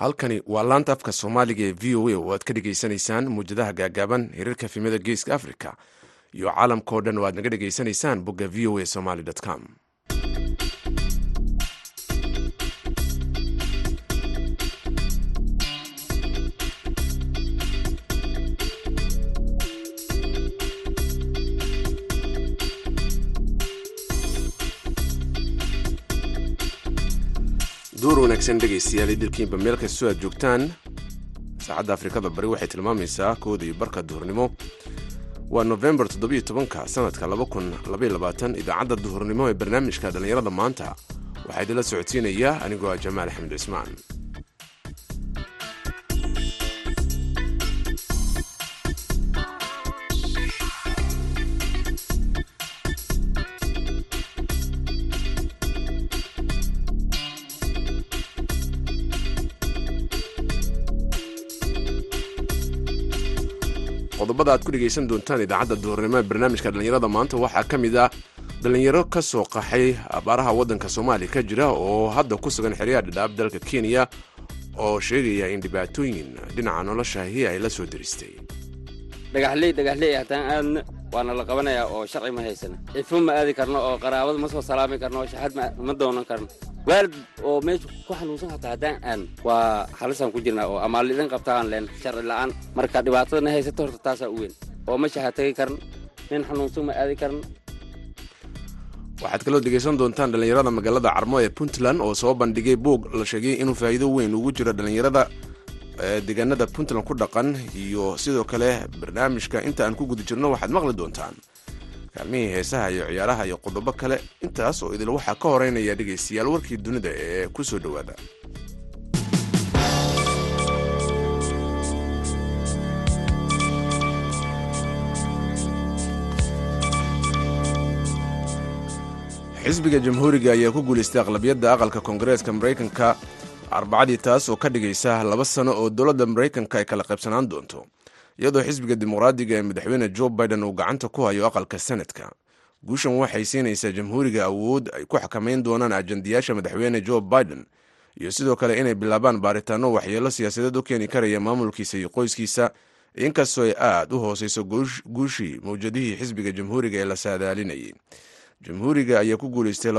halkani waa laanta afka soomaaliga ee v o a oo aad ka dhegaysanaysaan muwjadaha gaagaaban hirarka fimada geeska africa iyo caalamkao dhan oo aad naga dhegaysanaysaan bogga v o a somaly com wanaagsan dhegaystayaal idilkiinba meel kastoo aad joogtaan. Saacadda afrikada bari waxay tilmaamaysaa kooda iyo barka duhurnimo. Waa nofembar toddobiyo tobanka sanadka laba kun labaiyo labaatan idaacadda duhurnimo ee barnaamijka dhallinyarada maanta. Waxaa idinla socodsiinaya anigoo ah jamaal axmed cismaan qodobada aad ku dhegaysan doontaan idaacadda duhurnimo ee barnaamijka dhallinyarada maanta waxaa ka mid ah dhallinyaro ka soo qaxay abaaraha waddanka soomaaliya ka jira oo hadda ku sugan xeryaha dhadhaab dalka kenya oo sheegaya in dhibaatooyin dhinaca noloshahi ay la soo deristay dhagaxley dhagaxley haddaan aadna waana la qabanayaa oo sharci ma haysana. Cifo ma aadi karno oo qaraabada ma soo salaami karno oo shaxad ma doonan karno waalid oo meesha ku xanuunsan hataa haddaan aan waa halisaan ku jirnaa oo amaal idin qabta aan leen sharci la'aan. Marka dhibaatadana haysata horta taasaa u weyn. Oo ma shaxa tegi karan nin xanuunsan ma aadi karan waxaad kaloo dhegaysan doontaan dhallinyarada magaalada carmo ee puntland oo soo bandhigay buug la sheegay inuu faa'iido weyn ugu jiro dhallinyarada deegaanada puntland ku dhaqan. Iyo sidoo kale barnaamijka inta aan ku guda jirno waxaad maqli doontaan kaalmihii heesaha iyo ciyaaraha iyo qodobo kale intaas oo idil waxaa ka horeynaya dhegaystayaal warkii dunida ee ku soo dhowaada. Xisbiga jamhuuriga ayaa ku guulaystay aqlabiyadda aqalka koongareeska maraykanka arbacadii taas oo ka dhigaysa laba sano oo dowladda maraykanka ay kala qaybsanaan doonto iyadoo xisbiga dimuqraadiga ee madaxweyne jo biden uu gacanta ku hayo aqalka senadka guushan waxay siinaysaa jamhuuriga awood ay ku xakamayn doonaan ajandayaasha madaxweyne jo biden iyo sidoo kale inay bilaabaan baaritaano waxyeelo siyaasadeed u keeni karaya maamulkiisa iyo qoyskiisa inkastoo ay aad u hooseyso guushii mawjadihii xisbiga jamhuuriga ee la saadaalinayay. Jamhuuriga ayaa ku guulaystay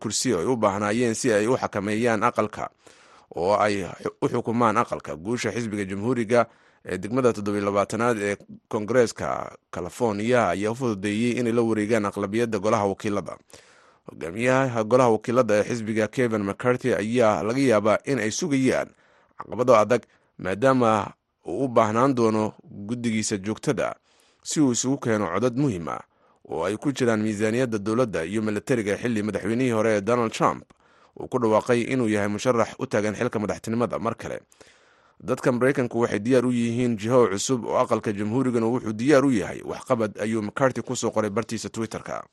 kursi oo ay u baahnaayeen si ay u xakameeyaan aqalka oo ay u xukumaan aqalka. Guusha xisbiga jamhuuriga ee degmada toddobylabaatanaad ee koongareeska californiya ayaa u fududeeyey inay la wareegaan aqlabiyadda golaha wakiilada. Hogaamiyaha golaha wakiilada ee xisbiga kevin mccarty ayaa laga yaabaa in ay sugayaan caqabado adag maadaama uu u baahnaan doono guddigiisa joogtada si uu isugu keeno codad muhiim ah oo ay ku jiraan miisaaniyadda dowladda iyo milatariga xilli madaxweynihii hore ee donald trump. Uu ku dhawaaqay inuu yahay musharax u taagan xilka madaxtinimada mar kale dadka maraykanku waxay diyaar u yihiin jiho cusub oo aqalka jamhuurigana wuxuu diyaar u yahay. Waxqabad ayuu macarty ku soo qoray bartiisa twitter-ka.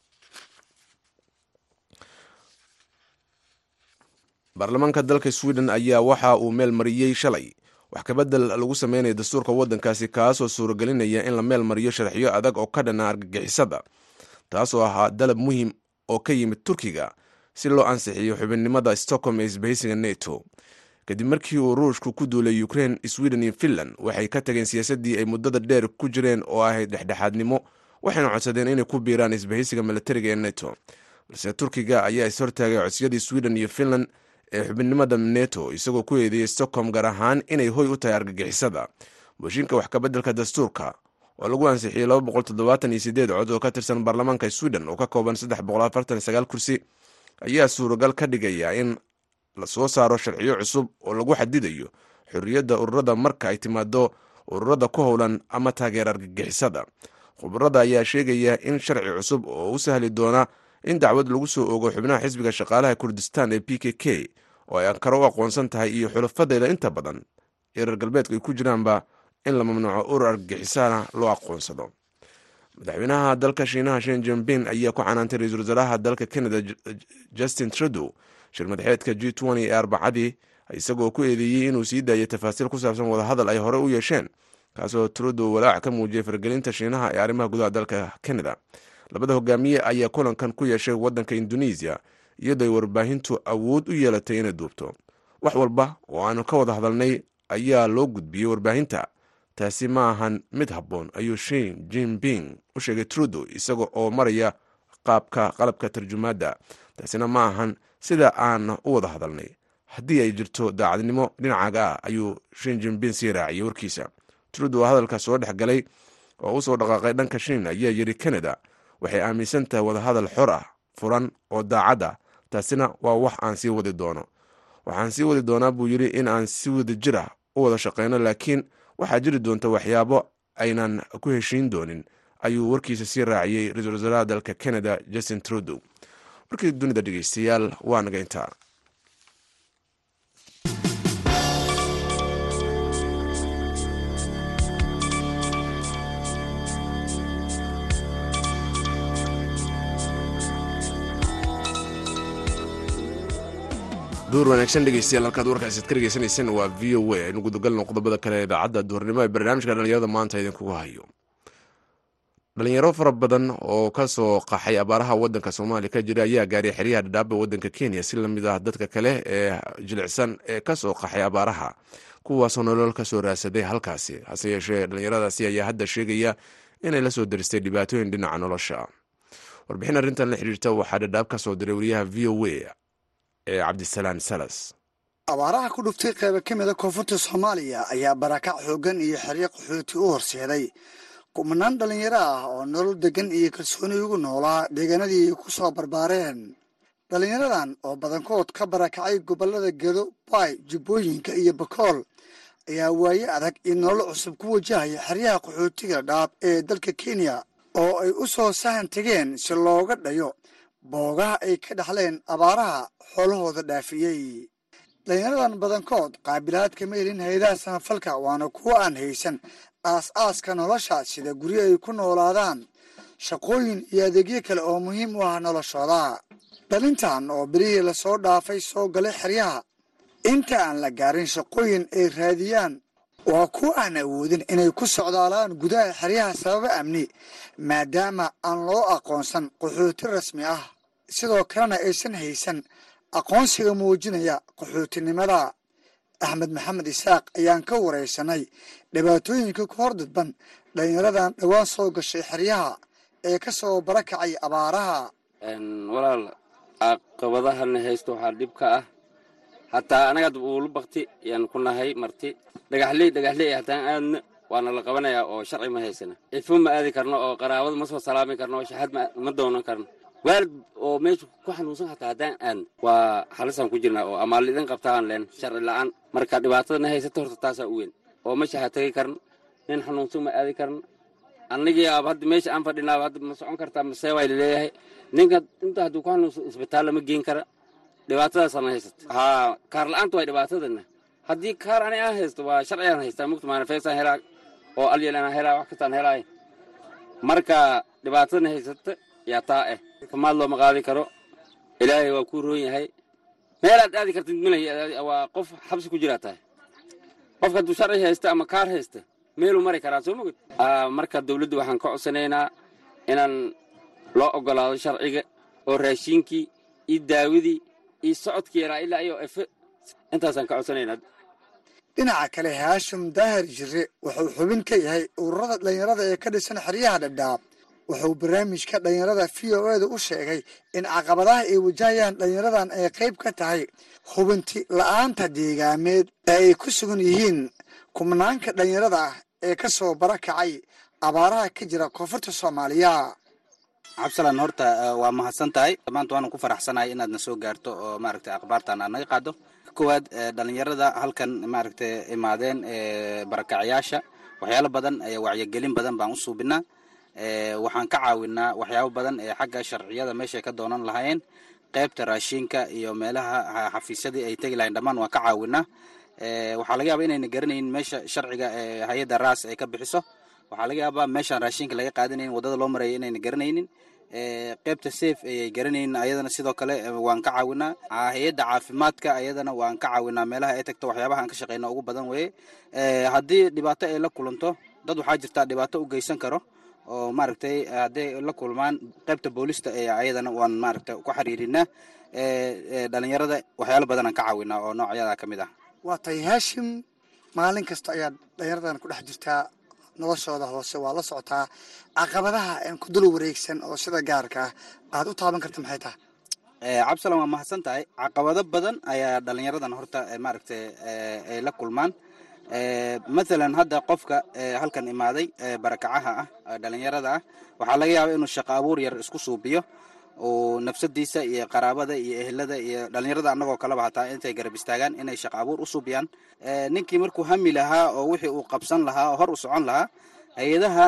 Baarlamaanka dalka sweden ayaa waxa uu meel mariyey shalay. Wax kabedel lagu sameynaya dastuurka waddankaasi kaasoo suuragelinaya in la meel mariyo sharxiyo adag oo ka dhana argagixisada taasoo ahaa dalab muhiim oo ka yimid turkiga si loo ansixiyo xubinnimada stockholm ee isbahaysiga neto kadib markii uu ruushku ku duulay ukraine sweden iyo finland waxay ka tageen siyaasaddii ay muddada dheer ku jireen oo ahayd dhexdhexaadnimo waxayna codsadeen inay ku biiraan isbahaysiga milatariga ee neto balse turkiga ayaa ishortaagay codsiyadii sweden iyo finland ee xubinnimada neto isagoo ku eedeeyey stockholm gaar ahaan inay hoy u tahay argagixisada. Mooshinka wax kabeddelka dastuurka oo lagu ansixiyey cod oo ka tirsan baarlamaanka sweden oo ka kooban kursi ayaa suuragal ka dhigaya in la soo saaro sharciyo cusub oo lagu xadidayo xorriyadda ururada marka ay timaado ururada ku howlan ama taageera argagixisada. Khubarada ayaa sheegaya in sharci cusub oo u sahli doona in dacwad lagu soo ogo xubnaha xisbiga shaqaalaha kurdistan ee p k k oo ay ankaro u aqoonsan tahay iyo xulafadeeda inta badan. Ee reer galbeedku ay ku jiraanba in la mamnuuco urur argagixisana loo aqoonsado. Madaxweynaha dalka shiinaha shen jinping ayaa ku canaantay ra'iisul wasaaraha dalka canada justin trudeau shir madaxeedka g ee arbacadii isagoo ku eedeeyey inuu sii daayay tafaasiil ku saabsan wadahadal ay hore u yeesheen kaasoo trudeau walaac ka muujiyay fargelinta shiinaha ee arrimaha gudaha dalka canada. Labada hogaamiye ayaa kulankan ku yeeshay waddanka indonesiya iyadoo ay warbaahintu awood u yeelatay inay duubto. Wax walba oo aanu ka wada hadalnay ayaa loo gudbiyey warbaahinta. Taasi ma ahan mid habboon ayuu shin jinping u sheegay trudo isaga oo maraya qaabka qalabka tarjumaadda. Taasina ma ahan sida aan u wada hadalnay. Haddii ay jirto daacadnimo dhinacaaga ah ayuu shin sii raaciyey warkiisa. Trudo oo hadalka soo dhex galay oo u soo dhaqaaqay dhanka shin ayaa yidhi canada waxay aaminsan tahay wadahadal xor ah furan oo daacad ah. Taasina waa wax aan sii wadi doono. Waxaan sii wadi doonaa buu yidhi in aan si wada jir ah u wada shaqayno laakiin waxaa jiri doonta waxyaabo aynan ku heshiin doonin ayuu warkiisa sii raaciyey ra'iisul wasaaraha dalka canada justin trudo warkii dunida dhegeystayaal waa naga intaa. Duur wanaagsan dhegeystayaal halkaad warkaasiad ka dhegeysanayseen waa v o a. Aynu gudagalno qodobada kale ee idaacadda duurnimo ee barnaamijka dhalinyarada maanta idinkugu hayo dhalinyaro fara badan oo ka soo qaxay abaaraha waddanka soomaaliya ka jira ayaa gaaray xeryaha dhadhaaba waddanka kenya si la mid ah dadka kale ee jilicsan ee ka soo qaxay abaaraha. Kuwaasoo nolol ka soo raadsaday halkaasi hase yeeshee dhalinyaradaasi ayaa hadda sheegaya inay la soo daristay dhibaatooyin dhinaca nolosha. Warbixin arrintan la xidhiirta waxaa dhadhaab ka soo diray wariyaha v o a ee cabdisalaan salas. Abaaraha ku dhuftay qayba ka mida koonfurta soomaaliya ayaa barakac xooggan iyo xeryo qaxooti u horseeday kumanaan dhallinyaro ah oo nolol degan iyo kalsooni ugu noolaa deegaanadii ay ku soo barbaareen. Dhallinyaradan oo badankood ka barakacay gobollada gedo baay jubbooyinka iyo bakool ayaa waaye adag iyo nolol cusub ku wajahaya xeryaha qaxootiga dhaab ee dalka kenya oo ay u soo sahan tegeen si looga dhayo boogaha ay ka dhaxleen abaaraha xoolahooda dhaafiyey. Dhalinyaradan badankood qaabilaad kama helin hay'adaha samafalka waana kuwo aan haysan aas-aaska nolosha sida guryo ay ku noolaadaan shaqooyin iyo adeegyo kale oo muhiim u ah noloshooda. Dhalintan oo berihii la soo dhaafay soo galay xeryaha inta aan la gaarin shaqooyin ay raadiyaan waa kuwo aan awoodin inay ku socdaalaan gudaha xeryaha sababa amni maadaama aan loo aqoonsan qaxooti rasmi ah. Sidoo kalena aysan haysan aqoonsiga muujinaya qaxootinimada axmed maxamed isaaq ayaan ka waraysanay dhibaatooyinka ku hor dadban dhalinyaradan dhowaan soo gashay xeryaha ee ka soo barakacay abaaraha. Walaal caqabadahana haysto waxaa dhib ka ah. Hataa anagaad uulu bakti yaan ku nahay marti. Dhagaxley dhagaxley hataan aadna waana la qabanayaa oo sharci ma haysana. Cifo ma aadi karno oo qaraabada ma soo salaami karno oo shaxad ma doonan karno waalid oo meesha ku xanuunsan hataa haddaan aan waa halisaan ku jirnaa oo amaal idin qabtaan leen sharci la'aan marka dhibaatadana haysata horta taasaa u weyn. Oo ma shaxa tegi karan nin xanuunsan ma aadi karan annagii aab hadda meesha aan fadhinaaba hadda ma socon kartaa masee waa la leeyahay ninka inta hadduu ku xanuunsan isbitaal lama geen kara. Dhibaatadaasana haysata haa kaar la'aanta waa dhibaatadana haddii kaar ani aan haysto waa sharcigaan haystaa. Mugta maanifeesaan helaa oo alyelanaan helaa wax kastaan helaay marka dhibaatadana haysata yaa taa eh kamaad looma qaadi karo. Ilaahay waa kuu roon yahay. Meelaad aadi kartid milay waa qof xabsi ku jiraa tahay qofka hadduu sharci haysta ama kaar haysta meeluu mari karaa soo moged marka dawladdu waxaan ka codsanaynaa inaan loo ogolaado sharciga oo raashiinkii iyo daawadii iyo socodkii yaraa ilaa iyo efe intaasaan ka codsanaynaa. Dhinaca kale haashim daahir jire wuxuu xubin ka yahay ururada dhallinyarada ee ka dhisan xeryaha dhadhaab wuxuu barnaamijka dhallinyarada v o eda u sheegay in caqabadaha ay wajahayaan dhallinyaradan ay qayb ka tahay hubinti la'aanta deegaameed ee ay ku sugan yihiin kumnaanka dhallinyarada ah ee ka soo barakacay abaaraha ka jira koonfurta soomaaliya. Cabsalan horta waa mahadsan tahay. Maanta waanu ku faraxsanahay inaadna soo gaarto oo maaragtay akhbaartan aad naga qaado. Koowaad dhalinyarada halkan maaragtay imaadeen barakacyaasha waxyaalo badan wacyigelin badan baan u suubinaa waxaan ka caawinaa waxyaabo badan ee xagga sharciyada meeshay ka doonan lahaayeen qaybta raashinka iyo meelaha xafiisyadii ay tegi lahayn. Dhammaan waan ka caawinaa. Waxaa laga yaaba inayna garanaynin meesha sharciga hay'adda raas ay ka bixiso. Waxaa laga yaabaa meeshaan raashinka laga qaadanayn waddada loo maraya inayna garanaynin. Qaybta safe ayay garanaynin ayadana sidoo kale waan ka caawinaa. Hay'adda caafimaadka ayadana waan ka caawinaa. Meelaha ay tagto waxyaabaha aan ka shaqeyna ugu badan weye haddii dhibaato ay la kulanto dad waxaa jirtaa dhibaato u geysan karo oo maaragtay hadday la kulmaan qaybta boolista ee ayadana waan maaragtay ku xiriirinaa dhalinyarada waxyaalo badanaan ka caawinaa oo noocyada ka mid ah. Waa tahay haashim maalin kasta ayaad dhalinyaradan ku dhex jirtaa noloshooda hoose waa la socotaa. Caqabadaha aan ku dul wareegsan oo sida gaarka ah aad u taaban karta maxay tahay? Cabdisalam waa mahadsan tahay. Caqabado badan ayaa dhalinyaradan horta maaragtay ay la kulmaan mathalan hadda qofka halkan imaaday barakacaha ah dhalinyarada ah waxaa laga yaaba inuu shaqo abuur yar isku suubiyo oo nafsadiisa iyo qaraabada iyo ehelada iyo dhalinyarada annagoo kaleba hataa intay garab istaagaan inay shaqo abuur u suubiyaan ninkii markuu hami lahaa oo wixii uu qabsan lahaa oo hor u socon lahaa hay'adaha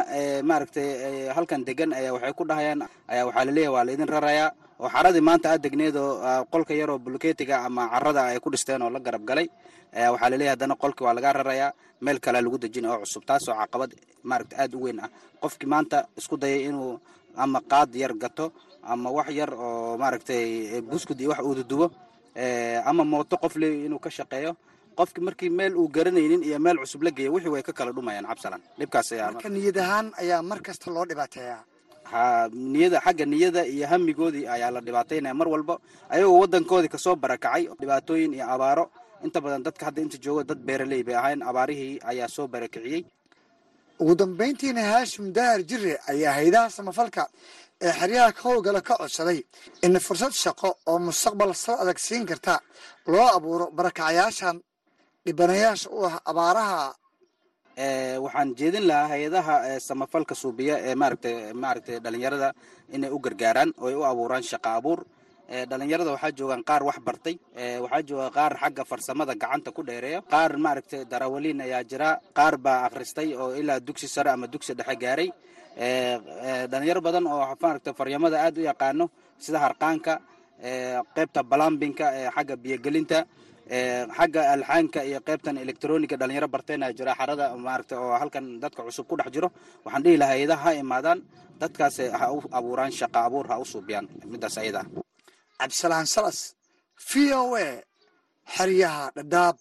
maaragtay halkan degan ayaa waxay ku dhahayaan ayaa waxaa la leeyahay waa laidin rarayaa oo xaradii maanta aad degneed oo qolka yaroo buluketiga ama carada ay ku dhisteen oo la garab galay waxaa la leeyahay haddana qolkii waa lagaa rarayaa meel kalea lagu dejin oo cusub taasoo caqabad maaragta aad u weyn ah. Qofkii maanta isku dayay inuu ama qaad yar gato ama wax yar oo maaragtay buskud iyo wax uududubo ama mooto qof leey inuu ka shaqeeyo qofki markii meel uu garanaynin iyo meel cusub la geeya wixii way ka kala dhumayaan cabsalan dhibkaas marka niyad ahaan ayaa mar kasta loo dhibaateeyaa ha niyada xagga niyada iyo hamigoodii ayaa la dhibaataynaya mar walba ayagoo waddankoodii ka soo barakacay dhibaatooyin iyo abaaro inta badan dadka hadda inta jooga dad beeraley bay ahayn abaarihii ayaa soo barakiciyey ugu dambayntiina haashim dahar jire ayaa haydaha samafalka ee xeryaha howlgala ka codsaday in fursad shaqo oo mustaqbal sal adag siin karta loo abuuro barakacayaashan dhibanayaasha u ah abaaraha. Waxaan jeedin lahaa hay'adaha samafalka suubiya ee maaragtay maaragtay dhalinyarada inay u gargaaraan oo ay u abuuraan shaqo abuur dhalinyarada waxaa joogaan qaar wax bartay. Waxaa jooga qaar xagga farsamada gacanta ku dheereeya qaar maaragtay darawaliin ayaa jira. Qaar baa akhristay oo ilaa dugsi sare ama dugsi dhexe gaaray. Dhalinyaro badan oo maaragtay faryamada aad u yaqaano sida harqaanka qaybta balambinka xagga biyogelinta xagga alxaanka iyo qaybtan electroniga dhalinyaro bartayna jira. Xarada maaragta oo halkan dadka cusub ku dhex jiro. Waxaan dhihi lahaa hayadaha ha imaadaan. Dadkaas ha u abuuraan shaqa abuur ha u suubiyaan. Midaas ayada cabdisalaan salas v o a xeryaha dhadhaab.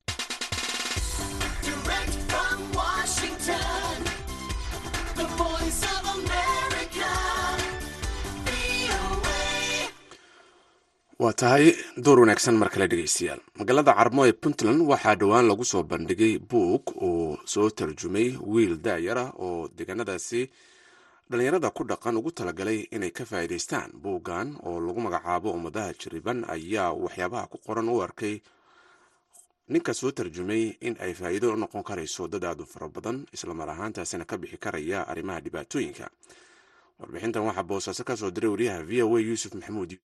Waa tahay door wanaagsan mar kale dhegeystayaal magaalada carmo ee puntland waxaa dhowaan lagu soo bandhigay buug uu soo tarjumay wiil daayar ah oo deegaanadaasi dhalinyarada ku dhaqan ugu talagalay inay ka faa'iidaystaan buuggan oo lagu magacaabo ummadaha jiriban ayaa waxyaabaha ku qoran u arkay. Ninka soo tarjumay in ay faa'iido u noqon karayso dad aad u fara badan islamar ahaantaasina ka bixi karaya arrimaha dhibaatooyinka. Warbixintan waxaa boosaaso ka soo diray wariyaha v o a yuusuf maxamuud.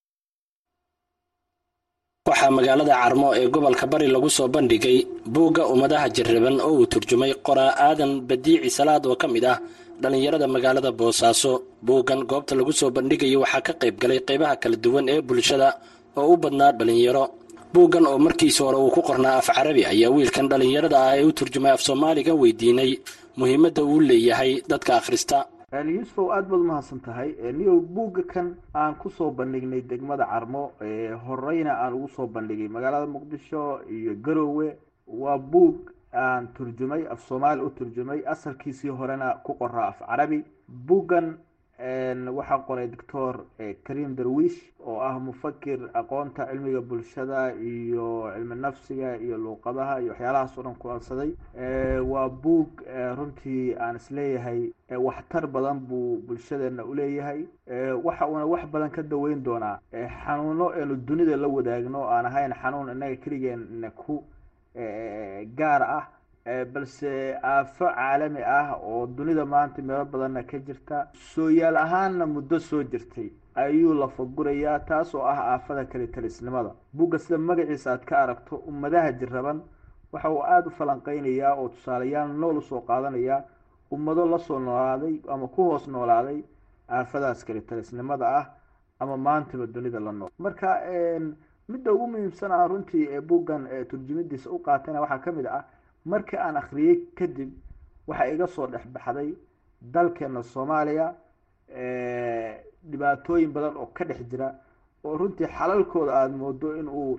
Waxaa magaalada carmo ee gobolka bari lagu soo bandhigay buugga ummadaha jarriban oo uu turjumay qoraa aadan badiici salaad oo ka mid ah dhallinyarada magaalada boosaaso buuggan goobta lagu soo bandhigaya waxaa ka qayb galay qaybaha kala duwan ee bulshada oo u badnaa dhallinyaro. Buuggan oo markiisa hore uu ku qornaa af carabi ayaa wiilkan dhallinyarada ah ee u turjumay af soomaaliga weydiinay. Muhiimadda uu leeyahay dadka akhrista yuusufow aada baad umahadsan tahay. Niyow buugga kan aan ku soo bandhignay degmada carmo horeyna aan ugu soo bandhigay magaalada muqdisho iyo garowe waa buug aan turjumay af soomaali u turjumay asalkiisii horena ku qoraa af carabi. Buuggan waxaa qoray doctor karim darwish oo ah mufakir aqoonta cilmiga bulshada iyo cilmi nafsiga iyo luuqadaha iyo waxyaalahaas oo dhan kulansaday waa buug runtii aan is leeyahay waxtar badan buu bulshadeena uleeyahay waxa uuna wax badan ka daweyn doonaa xanuuno eenu dunida la wadaagno aan ahayn xanuun inaga keligeena ku gaar ah balse aafo caalami ah oo dunida maanta meelo badanna ka jirta. Sooyaal ahaanna muddo soo jirtay ayuu la fagurayaa taas oo ah aafada kale talisnimada buugga sida magaciisa aad ka aragto ummadaha jiraban waxa uu aada u falanqeynayaa oo tusaalayaal nool u soo qaadanayaa ummado la soo noolaaday ama ku hoos noolaaday aafadaas kale talisnimada ah ama maantaba dunida la nool. Marka midda ugu muhiimsan aan runtii ee buuggan turjumidiisa u qaatayna waxaa ka mid ah markii aan akhriyey kadib waxaa iga soo dhex baxday dalkeena soomaaliya dhibaatooyin badan oo ka dhex jira oo runtii xalalkooda aada moodo in uu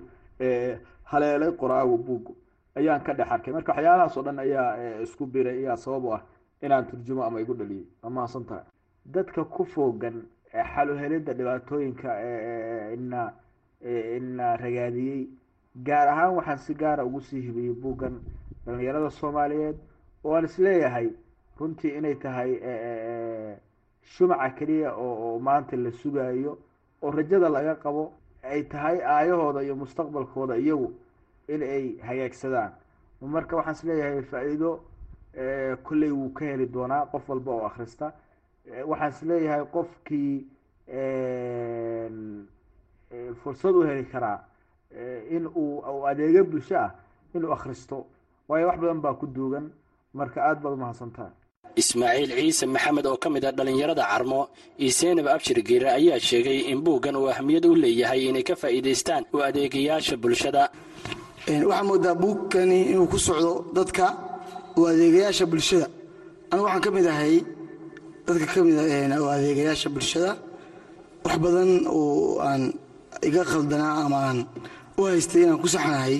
haleelay qoraago buuggu ayaan ka dhex arkay. Marka waxyaalahaas oo dhan ayaa isku biray ayaa sabab u ah inaan turjumo ama igu dhaliyay waa mahadsan dadka ku foogan xaluhelidda dhibaatooyinka ina ina ragaadiyey. Gaar ahaan waxaan si gaara ugu sii hibiyey buuggan dhalinyarada soomaaliyeed oo aan is leeyahay runtii inay tahay shumaca keliya oo maanta la sugayo oo rajada laga qabo ay tahay aayahooda iyo mustaqbalkooda iyagu in ay hagaagsadaan. Marka waxaan is leeyahay faa-iido kolley wuu ka heli doonaa qof walba oo akhrista. Waxaan is leeyahay qofkii fursad u heli karaa in uu adeego bulsho ah inuu akhristo. Waayo wax badan baa ku duugan. Marka aada baad umahadsantaha ismaaciil ciise maxamed oo ka mid ah dhallinyarada carmo iyo seenab abshir geere ayaa sheegay in buuggan uu ahmiyad u leeyahay inay ka faa'iidaystaan u adeegayaasha bulshada. Waxaa moodaa buugkani inuu ku socdo dadka u adeegayaasha bulshada. Anigu waxaan ka mid ahay dadka ka mid u adeegayaasha bulshada. Wax badan oo aan iga khaldanaa ama aan u haystay inaan ku saxnahay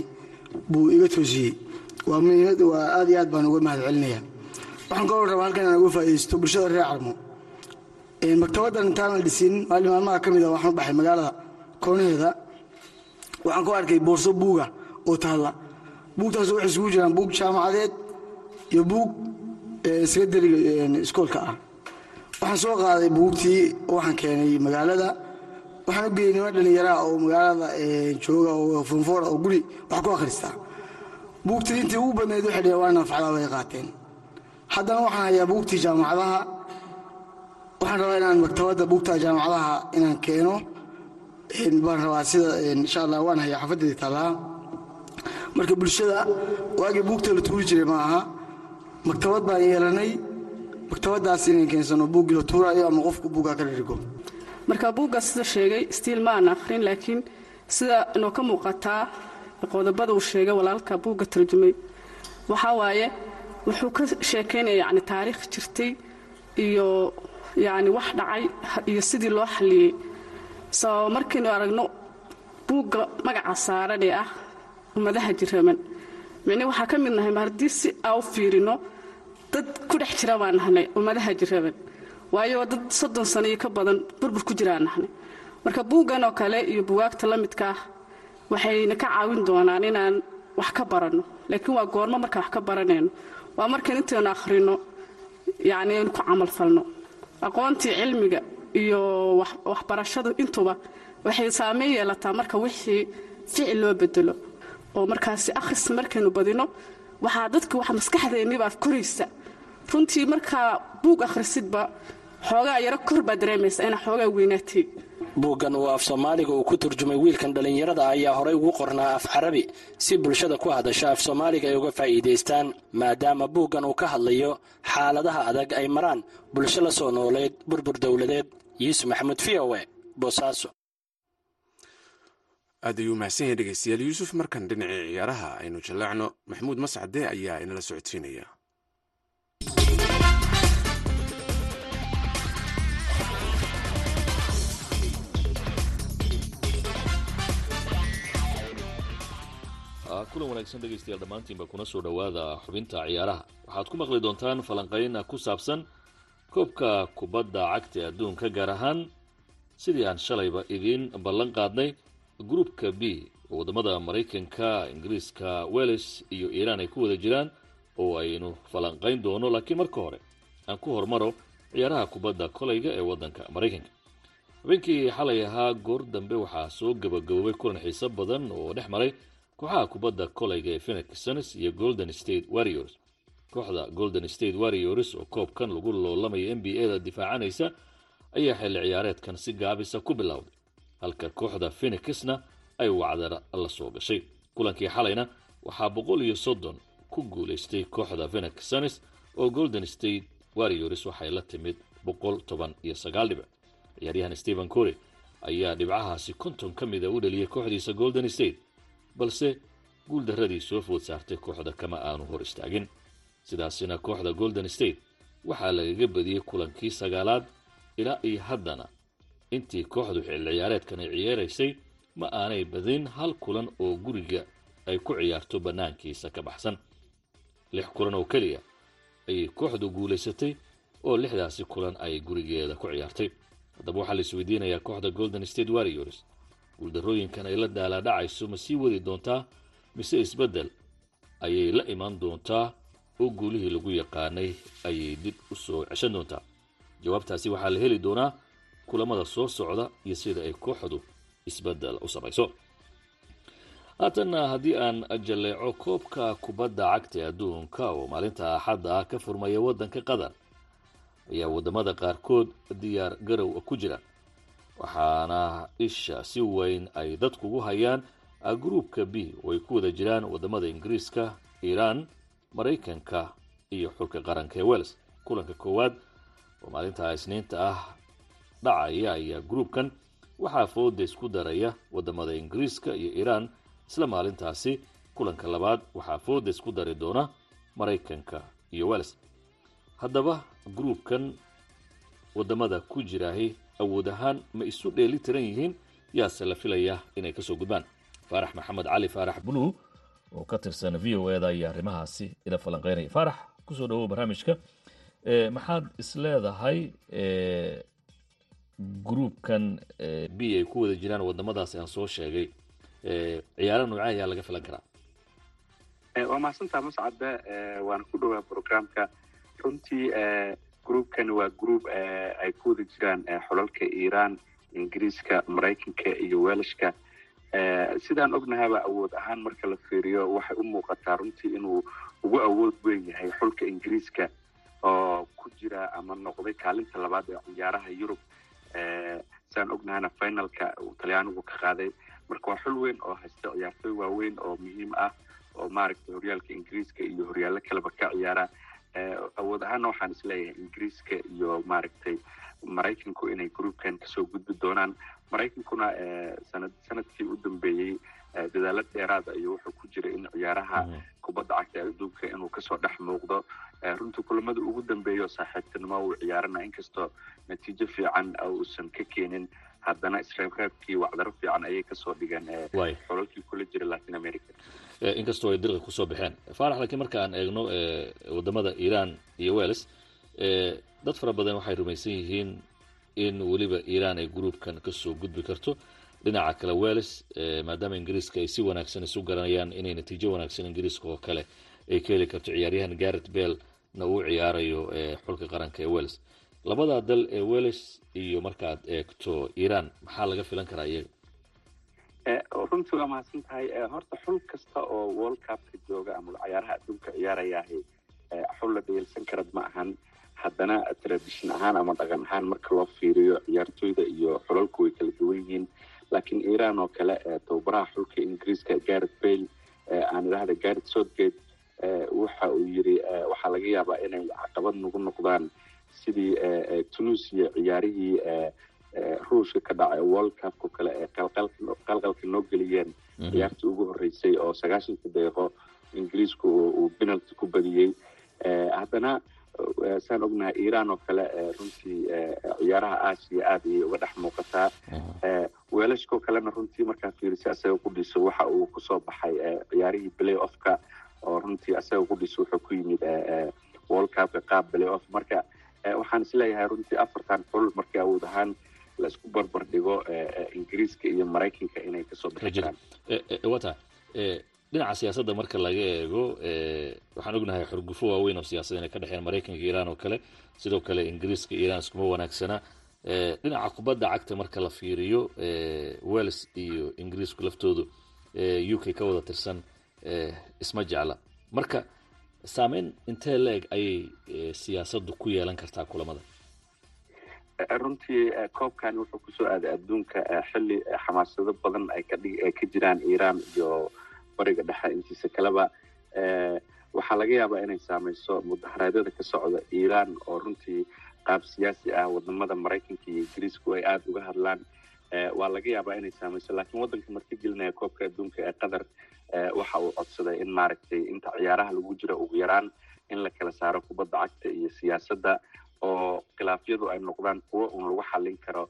buu iga toosiyey. Waa aad iyo aad baan uga mahad celinaya waxaan kaloo rabaa halkan inaan uga faa'iidaysto bulshada reer carmo. Maktabaddan intaan dhisin maalin maalmaha ka mid a waxaan u baxay magaalada koonaheeda waxaan ku arkay boorso buuga oo taalla. Buugtaas waxay isugu jiraan buug jaamacadeed iyo buug sekondariga iskoolka ah. Waxaan soo qaaday buugtii waxaan keenay magaalada waxaan u geeyey niman dhallinyaraha oo magaalada jooga oo fonfoora oo guri wax ku akhrista buugtii intii ugu badnayd waxay dheheen waa naafacdaa bay qaateen. Haddana waxaan hayaa buugtii jaamacadaha. Waxaan rabaa inaan maktabadda buugta jaamacadaha inaan keeno. Baan rabaa sida insha allah waan hayaa xafadeedii taallaa marka bulshada waagii buugta la tuuri jiray ma aha. Maktabad baan yeelanay. Maktabadaas inaan keensano buuggii la tuuraayo ama qofku buuggaa ka dhirigo marka buugga sida sheegay stiil ma aan akhrin laakiin sida inoo ka muuqataa qodobada uu sheegay walaalka buugga tarjumay. Waxaa waaye wuxuu ka sheekaynaya yani taariikh jirtay iyo yani wax dhacay iyo sidii loo xalliyey soo markaynu aragno buugga magaca saaran ee ah ummadaha jiraman micne waxaa ka mid nahay ma si aa u fiirino dad ku dhex jira baan nahnay ummadaha jiraman waayo dad soddon sano iyo ka badan burbur ku jiraan nahnay marka buuggan oo kale iyo bugaagta la midka ah waxayna ka caawin doonaan inaan wax ka baranno. Laakiin waa goormo markaan wax ka baranayno. Waa markaan intaynu akhrino yacni aynu ku camalfalno aqoontii cilmiga iyo waxbarashadu intuba waxay saameyn yeelataa marka wixii ficil loo bedelo oo markaasi akhris markaynu badino waxaa dadka wax maskaxdeennibaa koraysa. Runtii markaa buug akhrisidba xoogaa yaro kor baa dareemaysa inaa xoogaa weynaatay. Buuggan uu af soomaaliga uu ku turjumay wiilkan dhallinyarada ayaa horey ugu qornaa af carabi si bulshada ku hadasha af soomaaliga ay uga faa'iidaystaan maadaama buuggan uu ka hadlayo xaaladaha adag ay maraan bulsho la soo nooleed burbur dowladeed. Yuusuf maxamuud v o e boosaaso aad ayuu mahadsan yahay dhegeystayaal yuusuf. Markan dhinacii ciyaaraha aynu jaleecno maxamuud mascade ayaa inala socodsiinaya kulan wanaagsan dhegaystayaal dhammaantiinba kuna soo dhowaada xubinta ciyaaraha. Waxaad ku maqli doontaan falanqayn ku saabsan koobka kubadda cagta adduunka gaar ahaan sidii aan shalayba idiin ballan qaadnay gruupka b waddamada maraykanka ingiriiska welles iyo iiraan ay ku wada jiraan oo aynu falanqayn doono. Laakiin marka hore aan ku hormaro ciyaaraha kubadda kolayga ee waddanka maraykanka. Habeenkii xalay ahaa goor dambe waxaa soo gabagaboobay kulan xiiso badan oo dhex maray kooxaha kubadda kolayga ee phoenix suns iyo golden state warriors. Kooxda golden state warriors oo koobkan lagu loolamaya n b a da difaacanaysa ayaa xilli ciyaareedkan si gaabisa ku bilowday halka kooxda phoenixna ay wacdar la soo gashay. Kulankii xalayna waxaa boqol iyo soddon ku guulaystay kooxda phoenix suns oo golden state warriors waxay la timid boqol toban iyo sagaal dhibic. Ciyaaryahan stephen cory ayaa dhibcahaasi konton ka mida u dhaliyay kooxdiisa golden state balse guuldaradii soo food saartay kooxda kama aanu hor istaagin. Sidaasina kooxda golden state waxaa lagaga badiyey kulankii sagaalaad ilaa iyo haddana. Intii kooxdu xilli ciyaareedkan ay ciyaaraysay ma aanay badin hal kulan oo guriga ay ku ciyaarto bannaankiisa ka baxsan. Lix kulan oo keliya ayay kooxdu guulaysatay oo lixdaasi kulan ay gurigeeda ku ciyaartay. Haddaba waxaa la isweydiinayaa kooxda golden state warriors guuldarrooyinkan ay la daalaadhacayso ma sii wadi doontaa? mise isbeddel ayay la imaan doontaa? oo guulihii lagu yaqaanay ayay dib u soo ceshan doontaa? Jawaabtaasi waxaa la heli doonaa kulamada soo socda iyo sida ay kooxdu isbeddel u samayso. Haatanna haddii aan jalleeco koobka kubadda cagta adduunka oo maalinta axadda ah ka furmaya waddanka qatar ayaa waddamada qaarkood diyaar garow ku jira waxaana isha si weyn ay dadkugu hayaan gruupka b oo ay ku wada jiraan waddamada ingiriiska iiraan maraykanka iyo xulka qaranka ee wels kulanka koowaad oo maalinta isniinta ah dhacaya ayaa gruupkan waxaa fooda isku daraya waddamada ingiriiska iyo iiraan isla maalintaasi kulanka labaad waxaa fooda isku dari doona maraykanka iyo wels haddaba gruupkan waddamada ku jiraahi awood ahaan ma isu dheeli tiran yihiin yaase la filaya inay ka soo gudbaan. Faarax maxamed cali faarax bulu oo ka tirsan v o eda iyo arrimahaasi ila falanqeynaya. Faarax ku soo dhawow barnaamijka. Maxaad isleedahay gruupkan b ay ku wada jiraan waddamadaasi aan soo sheegay. Ciyaaro noocee ayaa laga filan karaa. Waa mahadsantaa mascadda waana ku dhowaa programka. Runtii groupkan waa group ay ku wada jiraan xolalka iiraan ingiriiska maraykanka iyo welshka sidaan ognahaba awood ahaan marka la fiiriyo waxay u muuqataa runtii inuu ugu awood weyn yahay xulka ingiriiska oo ku jira ama noqday kaalinta labaad ee ciyaaraha yurub. Sidaan ognahana finalka talyaanigu ka qaaday. Marka waa xul weyn oo haysta ciyaartooy waaweyn oo muhiim ah oo maaragtay horyaalka ingiriiska iyo horyaallo kaleba ka ciyaara awood ahaana waxaan is leeyahay ingiriiska iyo maaragtay maraykanku inay groupkan ka soo gudbi doonaan. Maraykankuna sanad sannadkii u dambeeyey dadaalo dheeraada iyo wuxuu ku jiray in ciyaaraha kubadda cagta adduunka inuu ka soo dhex muuqdo. Runtii kulamada ugu dambeeya oo saaxiibtinimo uu ciyaarana inkastoo natiijo fiican uusan ka keenin haddana isreebreebkii wacdaro fiican ayay ka soo dhigeen xolalkii kula jira latin america. Inkastoo ay dirqa ku soo baxeen. Faarax laakiin marka aan eegno waddamada iiraan iyo wels dad fara badan waxay rumaysan yihiin in weliba iiraan ay gruupkan ka soo gudbi karto. Dhinaca kale wels maadaama ingiriiska ay si wanaagsan isu garanayaan inay natiijo wanaagsan ingiriiska oo kale ay ka heli karto ciyaaryahan garet bell na uu ciyaarayo xulka qaranka ee wels labada dal ee wels iyo markaad eegto iiraan maxaa laga filan karaa iyaga? Runtii waa mahadsan tahay horta xul kasta oo world cupka jooga ama cayaaraha adduunka ciyaarayaahay xul la dheelsan karad ma ahan. Haddana tradition ahaan ama dhaqan ahaan marka loo fiiriyo ciyaartooyda iyo xulalku way kala duwan yihiin. Laakiin iiraan oo kale tababaraha xulka ingiriiska garet bale aan idhahda garet southgate waxa uu yiri waxaa laga yaabaa inay caqabad nagu noqdaan sidii tunisia ciyaarihii ruushka ka dhacay world cupka kale ee qalqalka noo geliyeen. Ciyaartii ugu horreysay oo sagaashanka daqiiqo ingiriisku uu penalty ku badiyey. Haddana saan ognahay iiraan oo kale runtii ciyaaraha aasiya aad ayay uga dhex muuqataa. Weelashkoo kalena runtii markaa fiirisa asaga qudhiisa waxa uu ku soo baxay ciyaarihii play offka oo runtii asaga qudhiisa wuxuu ku yimid world cupka qaab play off marka waxaan is leeyahay runtii afartan xul markii awood ahaan la isku barbar dhigo ingiriiska iyo maraykanka inay ka soo bixi jiraan wata dhinaca siyaasadda marka laga eego waxaan ognahay xurgufo waaweyn oo siyaasad inay ka dhexeen maraykanka iyo iiraan oo kale sidoo kale ingiriiska iyo iiraan iskuma wanaagsana. Dhinaca kubadda cagta marka la fiiriyo wels iyo ingiriisku laftoodu u k ka wada tirsan isma jecla. Marka saameyn intee la-eg ayay siyaasaddu ku yeelan kartaa kulamada? Runtii koobkan wuxuu ku soo aaday adduunka xilli xamaasado badan ay ka jiraan iiraan iyo bariga dhexe intiisa kaleba. Waxaa laga yaabaa inay saameyso mudaharaadyada ka socda iiraan oo runtii qaab siyaasi ah waddamada maraykanka iyo ingiriisku ay aada uga hadlaan. Waa laga yaabaa inay saameyso laakiin waddanka marka gelinaya koobka adduunka ee qatar waxa uu codsaday in maaragtay inta ciyaaraha lagu jira ugu yaraan in la kala saaro kubadda cagta iyo siyaasadda oo khilaafyadu ay noqdaan kuwo un lagu xallin karo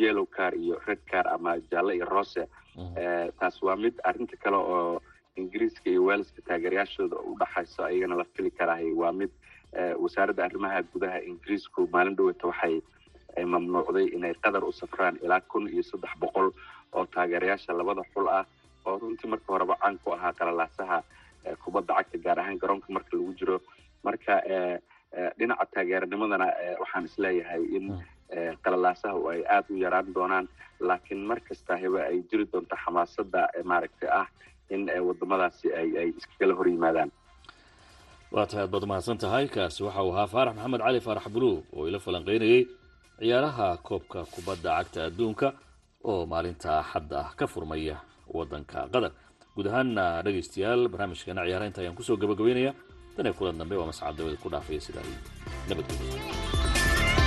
yellow car iyo red car ama jaalle iyo rose taas waa mid arrinta kale oo ingiriiska iyo welska taageerayaashooda u dhaxayso ayagana la fili karahay. Waa mid wasaaradda arrimaha gudaha ingiriisku maalin dhoweyta waxay mamnuucday inay qatar u safraan ilaa kun iyo saddex boqol oo taageerayaasha labada xul ah oo runtii marka horeba caan ku ahaa qalalaasaha kubadda cagta gaar ahaan garoonka marka lagu jiro. Marka dhinaca taageeranimadana waxaan is leeyahay in qalalaasaha ay aada u yaraan doonaan. Laakiin mar kasta heba ay jiri doonto xamaasada maaragtay ah in wadamadaasi ay iskagala hor yimaadaan. Waa tahay aad baad mahadsan tahay kaasi waxa uu ahaa faarax maxamed cali faarax buluug oo ila falanqeynayay ciyaaraha koobka kubadda cagta adduunka oo maalinta axadda ah ka furmaya waddanka. Qatar guud ahaanna dhegaystayaal barnaamijkeena ciyaaraha inta ayaan ku soo gabagabeynaya iyo kulan dambe waa mascad dawada ku dhaafaya sidaa nabadgelyo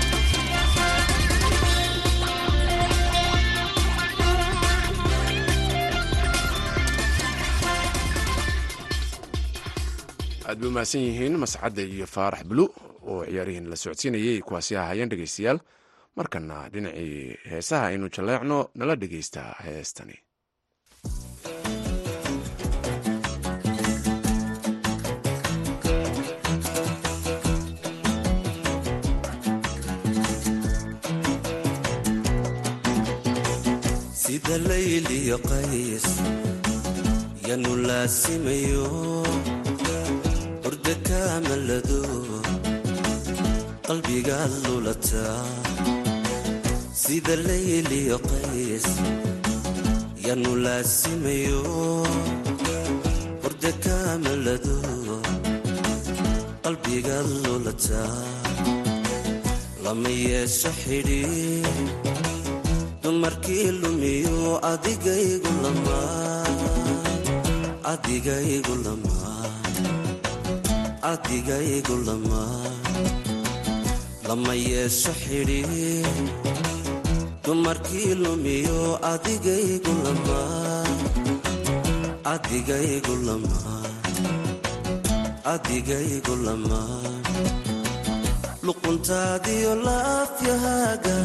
aad bay umahadsan yihiin mascadda iyo faarax bulu oo ciyaarihiin la socodsiinayay kuwaasi ahaayeen dhegaystayaal. Markana dhinacii heesaha aynu jalleecno nala dhegaysta heestani sida layliyo qays yanu laasimayo hurda kaamalado qalbigaad lulataa sida layliyo qays yanu laasimayo hurda kaamalado qalbigaad lulataa lama yeesho xidhi dumarkii lumiyo adigaygu lamaa lama yeesho xidhi dumarkii lumiyo adigaygu adigaygu lamaa luquntaadiyo laafyahaaga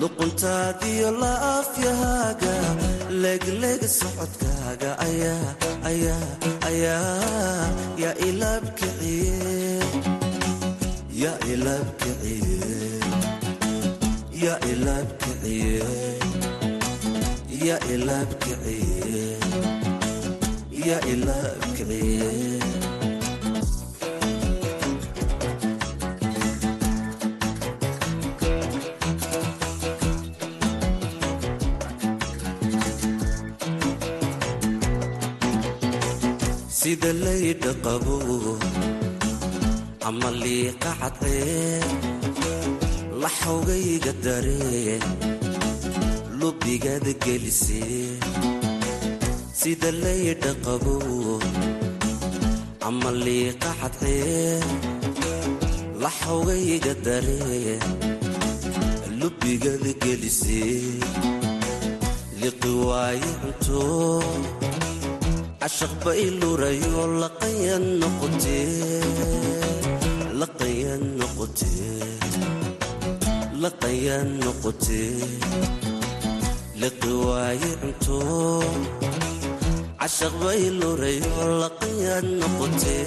luquntaadiyo laafyahaaga legleg socodkaaga yaa ilaabkiciye sida laydha qabo ama liiqa cadcee laxogayga daree lubigaada gelisee sida laydha qabo ama liiqa cadcee laxogayga daree lubigaada gelisee liqi waayo cunto cashaq ba ilurayo laqayan noqotee liqi waaye cunto cashaq ba ilurayo laqayan noqotee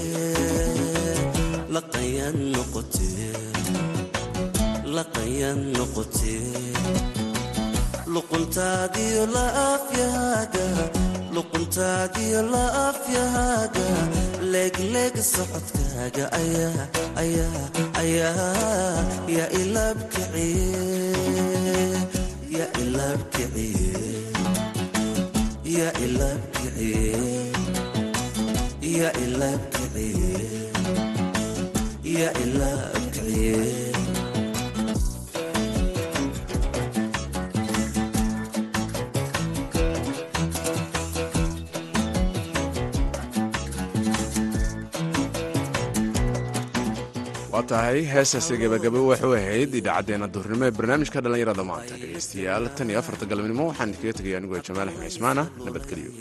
laqayan noqotee laqayan noqotee luquntaadiyo laafyahaaga luquntaadiyo laafyahaaga waa tahay heestaasi gabagabo waxuu ahayd idaacaddeenna duhurnimo ee barnaamijka dhallinyarada maanta. Dhegaystayaal tan iyo afarta galabnimo waxaan idinkaga tegaya anigoo jamaal axmed cismaana nabadgelyo